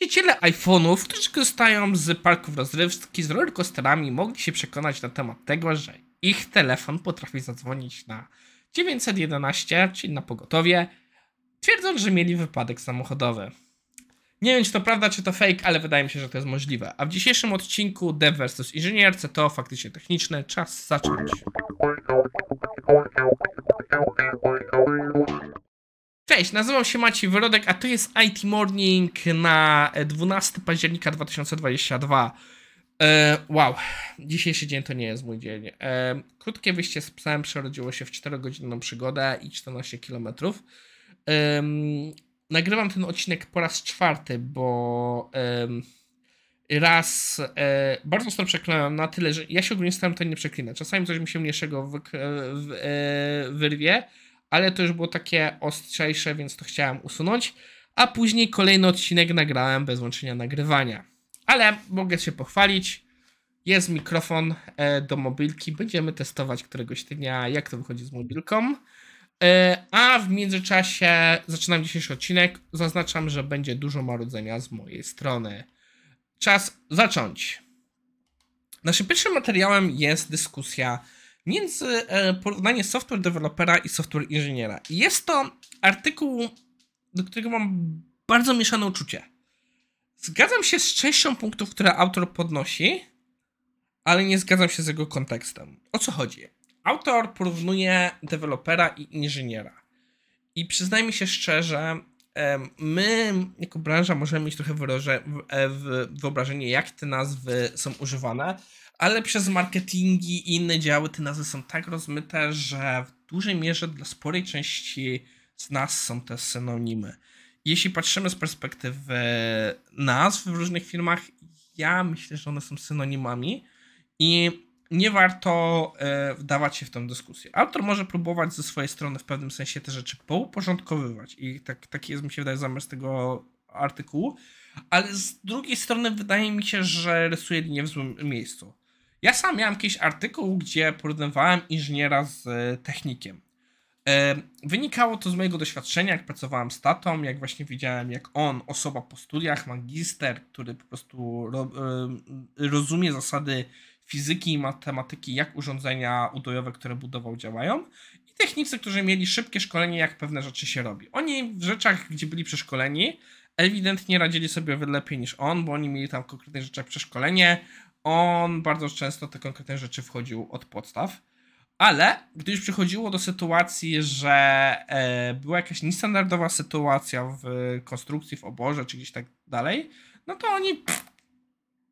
Właściciele iPhone'ów, którzy korzystają z parków rozrywki z rollercoasterami, mogli się przekonać na temat tego, że ich telefon potrafi zadzwonić na 911, czyli na pogotowie, twierdząc, że mieli wypadek samochodowy. Nie wiem, czy to prawda, czy to fake, ale wydaje mi się, że to jest możliwe. A w dzisiejszym odcinku Dev vs Inżynier, to faktycznie techniczne, czas zacząć. Cześć, nazywam się Maciej Wyrodek, a to jest IT Morning na 12 października 2022. E, wow, dzisiejszy dzień to nie jest mój dzień. E, krótkie wyjście z psem przerodziło się w 4-godzinną przygodę i 14 km. E, nagrywam ten odcinek po raz czwarty, bo raz e, bardzo mocno przeklałem na tyle, że ja się ogólnie staram to nie przeklinać. Czasami coś mi się mniejszego e, wyrwie, ale to już było takie ostrzejsze, więc to chciałem usunąć. A później kolejny odcinek nagrałem bez łączenia nagrywania. Ale mogę się pochwalić. Jest mikrofon e, do mobilki. Będziemy testować któregoś dnia, jak to wychodzi z mobilką. E, a w międzyczasie zaczynam dzisiejszy odcinek. Zaznaczam, że będzie dużo marudzenia z mojej strony. Czas zacząć. Naszym pierwszym materiałem jest dyskusja między e, porównanie software dewelopera i software inżyniera. Jest to artykuł, do którego mam bardzo mieszane uczucie. Zgadzam się z częścią punktów, które autor podnosi, ale nie zgadzam się z jego kontekstem. O co chodzi? Autor porównuje dewelopera i inżyniera. I przyznajmy się szczerze, my jako branża możemy mieć trochę e, wyobrażenie, jak te nazwy są używane, ale przez marketingi i inne działy te nazwy są tak rozmyte, że w dużej mierze dla sporej części z nas są te synonimy. Jeśli patrzymy z perspektywy nazw w różnych firmach, ja myślę, że one są synonimami i nie warto e, wdawać się w tę dyskusję. Autor może próbować ze swojej strony w pewnym sensie te rzeczy pouporządkowywać i tak, taki jest mi się wydaje zamiast tego artykułu, ale z drugiej strony wydaje mi się, że rysuje linię w złym miejscu. Ja sam miałem jakiś artykuł, gdzie porównywałem inżyniera z e, technikiem. E, wynikało to z mojego doświadczenia, jak pracowałem z tatą, jak właśnie widziałem, jak on, osoba po studiach, magister, który po prostu ro, rozumie zasady fizyki i matematyki, jak urządzenia udojowe, które budował, działają, i technicy, którzy mieli szybkie szkolenie, jak pewne rzeczy się robi. Oni w rzeczach, gdzie byli przeszkoleni, ewidentnie radzili sobie o wiele lepiej niż on, bo oni mieli tam w konkretnych rzeczach przeszkolenie, on bardzo często te konkretne rzeczy wchodził od podstaw. Ale gdy już przychodziło do sytuacji, że e, była jakaś niestandardowa sytuacja w konstrukcji, w oborze, czy gdzieś tak dalej, no to oni pff,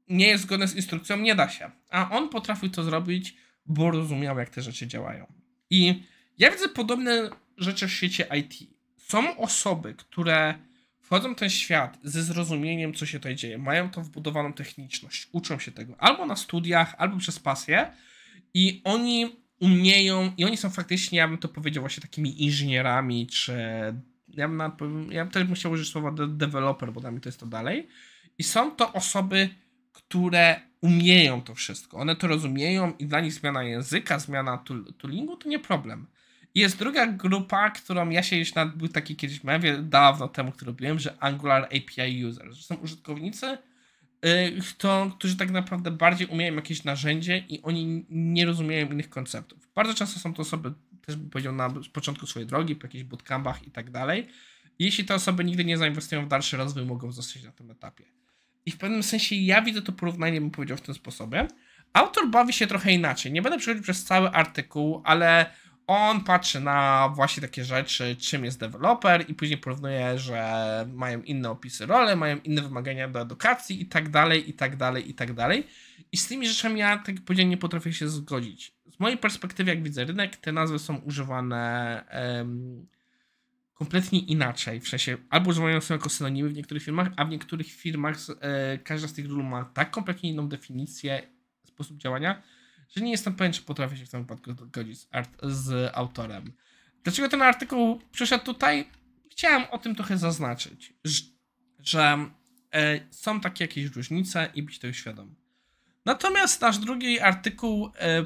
nie jest zgodne z instrukcją, nie da się. A on potrafił to zrobić, bo rozumiał, jak te rzeczy działają. I ja widzę podobne rzeczy w świecie IT. Są osoby, które wchodzą w ten świat ze zrozumieniem, co się tutaj dzieje, mają tą wbudowaną techniczność, uczą się tego albo na studiach, albo przez pasję i oni umieją, i oni są faktycznie, ja bym to powiedział, właśnie takimi inżynierami, czy ja bym, ja bym też musiał użyć słowa developer, bo dla mnie to jest to dalej. I są to osoby, które umieją to wszystko. One to rozumieją i dla nich zmiana języka, zmiana toolingu to nie problem. Jest druga grupa, którą ja się już nad, był taki kiedyś mewie dawno temu, który robiłem, że Angular API Users. Są użytkownicy, yy, kto, którzy tak naprawdę bardziej umieją jakieś narzędzie i oni nie rozumieją innych konceptów. Bardzo często są to osoby, też bym powiedział, na początku swojej drogi, po jakichś bootcampach i tak dalej. Jeśli te osoby nigdy nie zainwestują w dalszy rozwój, mogą zostać na tym etapie. I w pewnym sensie ja widzę to porównanie, bym powiedział, w ten sposobie. Autor bawi się trochę inaczej. Nie będę przechodził przez cały artykuł, ale on patrzy na właśnie takie rzeczy, czym jest deweloper i później porównuje, że mają inne opisy role, mają inne wymagania do edukacji i tak dalej, i tak dalej, i tak dalej. I z tymi rzeczami ja, tak powiedziałem, nie potrafię się zgodzić. Z mojej perspektywy, jak widzę rynek, te nazwy są używane um, kompletnie inaczej. W sensie albo używają są jako synonimy w niektórych firmach, a w niektórych firmach e, każda z tych ról ma tak kompletnie inną definicję, sposób działania, że nie jestem pewien, czy potrafię się w tym wypadku zgodzić z, art, z autorem. Dlaczego ten artykuł przyszedł tutaj? Chciałem o tym trochę zaznaczyć, że, e, są takie jakieś różnice i być tego świadom. Natomiast nasz drugi artykuł e,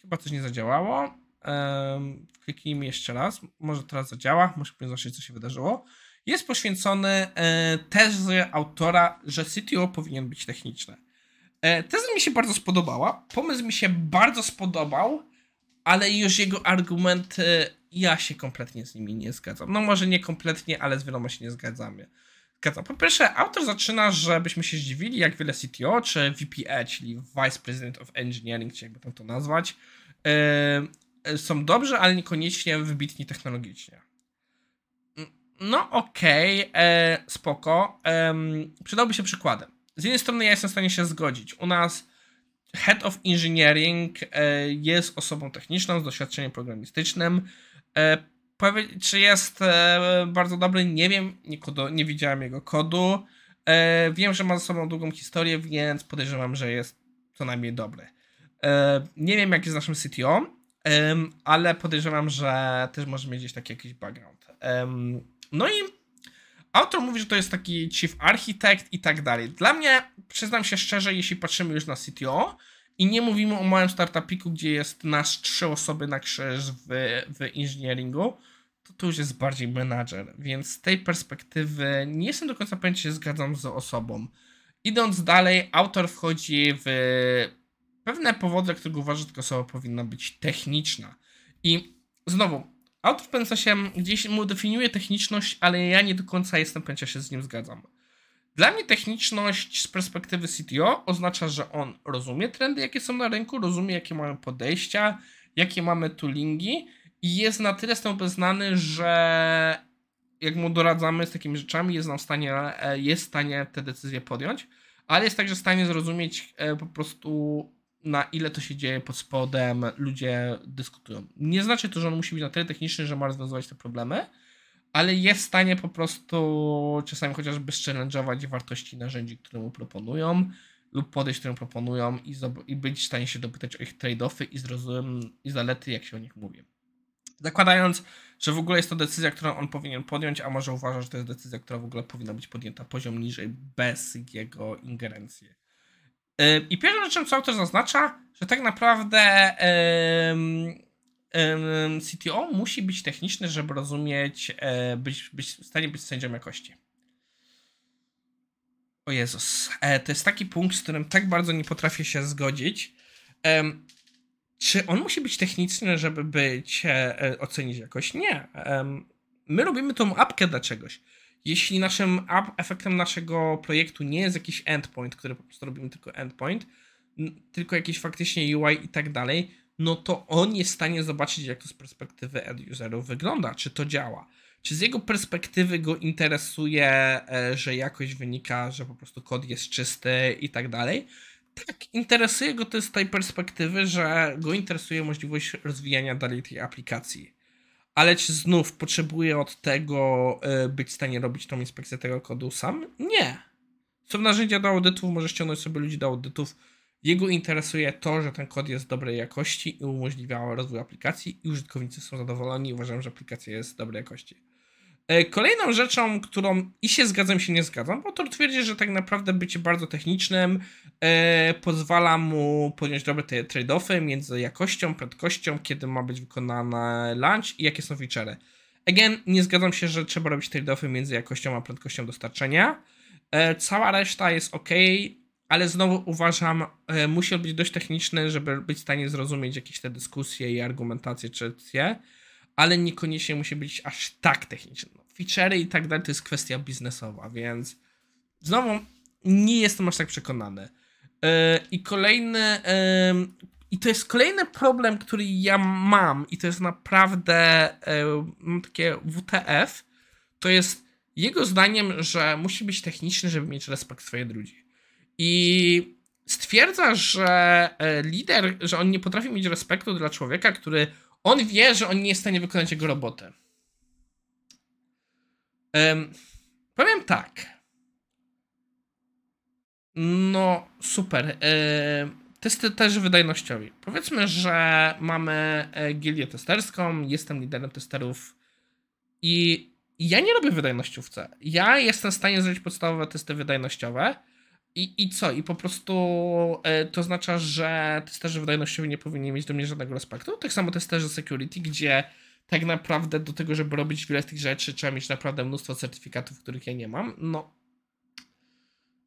chyba coś nie zadziałało. E, kliknijmy jeszcze raz. Może teraz zadziała, powinien zobaczyć, co się wydarzyło. jest poświęcony e, tezy autora, że CTO powinien być techniczny. E, teza mi się bardzo spodobała, pomysł mi się bardzo spodobał, ale już jego argumenty, ja się kompletnie z nimi nie zgadzam. No może nie kompletnie, ale z wieloma się nie zgadzamy. Zgadzam. Po pierwsze, autor zaczyna, żebyśmy się zdziwili, jak wiele CTO, czy VPE, czyli Vice President of Engineering, czy jakby tam to nazwać, yy, są dobrze, ale niekoniecznie wybitni technologicznie. No okej, okay, e, spoko. E, przydałby się przykładem. Z jednej strony ja jestem w stanie się zgodzić. U nas Head of Engineering e, jest osobą techniczną z doświadczeniem programistycznym. E, czy jest e, bardzo dobry? Nie wiem, nie, nie widziałem jego kodu. Wiem, że ma za sobą długą historię, więc podejrzewam, że jest co najmniej dobry. Nie wiem, jak jest naszym CTO, ale podejrzewam, że też może mieć gdzieś taki jakiś background. No i Autor mówi, że to jest taki chief architect i tak dalej. Dla mnie, przyznam się szczerze, jeśli patrzymy już na CTO i nie mówimy o małym startupiku, gdzie jest nasz trzy osoby na krzyż w, w engineeringu, to to już jest bardziej menadżer, więc z tej perspektywy nie jestem do końca pewien, czy się zgadzam z osobą. Idąc dalej, autor wchodzi w pewne powody, dla których uważa, że taka osoba powinna być techniczna. I znowu, Autor w pewnym sensie gdzieś mu definiuje techniczność, ale ja nie do końca jestem pewien, się z nim zgadzam. Dla mnie techniczność z perspektywy CTO oznacza, że on rozumie trendy, jakie są na rynku, rozumie, jakie mają podejścia, jakie mamy toolingi i jest na tyle z tym obeznany, że jak mu doradzamy z takimi rzeczami, jest nam w stanie, e, jest w stanie te decyzje podjąć, ale jest także w stanie zrozumieć e, po prostu na ile to się dzieje pod spodem, ludzie dyskutują. Nie znaczy to, że on musi być na tyle techniczny, że ma rozwiązywać te problemy, ale jest w stanie po prostu czasami chociażby challenge'ować wartości narzędzi, które mu proponują lub podejść, które proponują i, i być w stanie się dopytać o ich trade-offy i, zrozum- i zalety, jak się o nich mówi. Zakładając, że w ogóle jest to decyzja, którą on powinien podjąć, a może uważa, że to jest decyzja, która w ogóle powinna być podjęta poziom niżej, bez jego ingerencji. I pierwszą rzeczą, co autor zaznacza, że tak naprawdę CTO musi być techniczny, żeby rozumieć, e, być, być w stanie być sędzią jakości. O Jezus, e, to jest taki punkt, z którym tak bardzo nie potrafię się zgodzić. Czy on musi być techniczny, żeby być, e, ocenić jakość? Nie. My robimy tą apkę dla czegoś jeśli naszym efektem naszego projektu nie jest jakiś endpoint, który po prostu robimy tylko endpoint, tylko jakiś faktycznie UI i tak dalej, no to on jest w stanie zobaczyć, jak to z perspektywy end-userów wygląda, czy to działa. Czy z jego perspektywy go interesuje, e, że jakość wynika, że po prostu kod jest czysty i tak dalej? Tak, interesuje go to z tej perspektywy, że go interesuje możliwość rozwijania dalej tej aplikacji ale czy znów potrzebuję od tego y, być w stanie robić tą inspekcję tego kodu sam? Nie. Są narzędzia do audytów, może ściągnąć sobie ludzi do audytów. Jego interesuje to, że ten kod jest dobrej jakości i umożliwia rozwój aplikacji i użytkownicy są zadowoleni i uważają, że aplikacja jest dobrej jakości. E, kolejną rzeczą, którą i się zgadzam, się nie zgadzam, bo autor twierdzi, że tak naprawdę bycie bardzo technicznym e, pozwala mu podjąć dobre te trade-offy między jakością, prędkością, kiedy ma być wykonany launch i jakie są feature'y. Again, nie zgadzam się, że trzeba robić trade-offy między jakością a prędkością dostarczenia. E, cała reszta jest ok, ale znowu uważam, e, musi być dość techniczny, żeby być w stanie zrozumieć jakieś te dyskusje i argumentacje czy ale niekoniecznie musi być aż tak techniczny feature'y i tak dalej to jest kwestia biznesowa, więc znowu nie jestem aż tak przekonany. Yy, I kolejny, yy, i to jest kolejny problem, który ja mam, i to jest naprawdę yy, takie WTF. To jest jego zdaniem, że musi być techniczny, żeby mieć respekt swoich ludzi. I stwierdza, że lider, że on nie potrafi mieć respektu dla człowieka, który on wie, że on nie jest w stanie wykonać jego roboty. Um, powiem tak. No, super. E, testy też wydajnościowi. Powiedzmy, że mamy e, gildię testerską, jestem liderem testerów i ja nie robię wydajnościówce. Ja jestem w stanie zrobić podstawowe testy wydajnościowe i, i co? I po prostu e, to oznacza, że testerzy wydajnościowi nie powinni mieć do mnie żadnego respektu. Tak samo testerzy security, gdzie tak naprawdę do tego, żeby robić wiele z tych rzeczy, trzeba mieć naprawdę mnóstwo certyfikatów, których ja nie mam. No,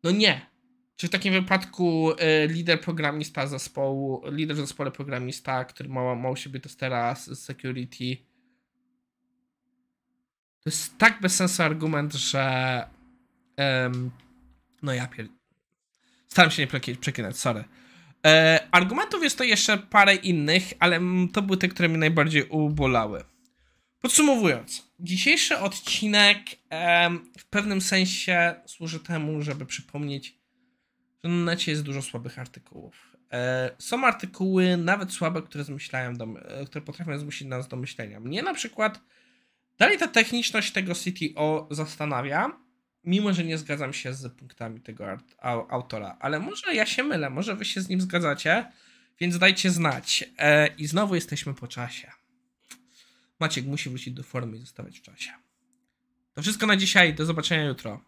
no nie. Czy w takim wypadku y, lider programista zespołu, lider w zespole programista, który ma, ma u siebie testera z security, to jest tak bez sensu argument, że em, no ja pier... Staram się nie przeklinać, sorry. E, argumentów jest to jeszcze parę innych, ale to były te, które mnie najbardziej ubolały. Podsumowując, dzisiejszy odcinek w pewnym sensie służy temu, żeby przypomnieć, że na necie jest dużo słabych artykułów. E, są artykuły, nawet słabe, które zmyślają, do, e, które potrafią zmusić nas do myślenia. Mnie na przykład dalej ta techniczność tego CTO zastanawia, mimo że nie zgadzam się z punktami tego autora, ale może ja się mylę, może wy się z nim zgadzacie, więc dajcie znać. E, I znowu jesteśmy po czasie. Maciek musi wrócić do formy i zostawać w czasie. To wszystko na dzisiaj. Do zobaczenia jutro.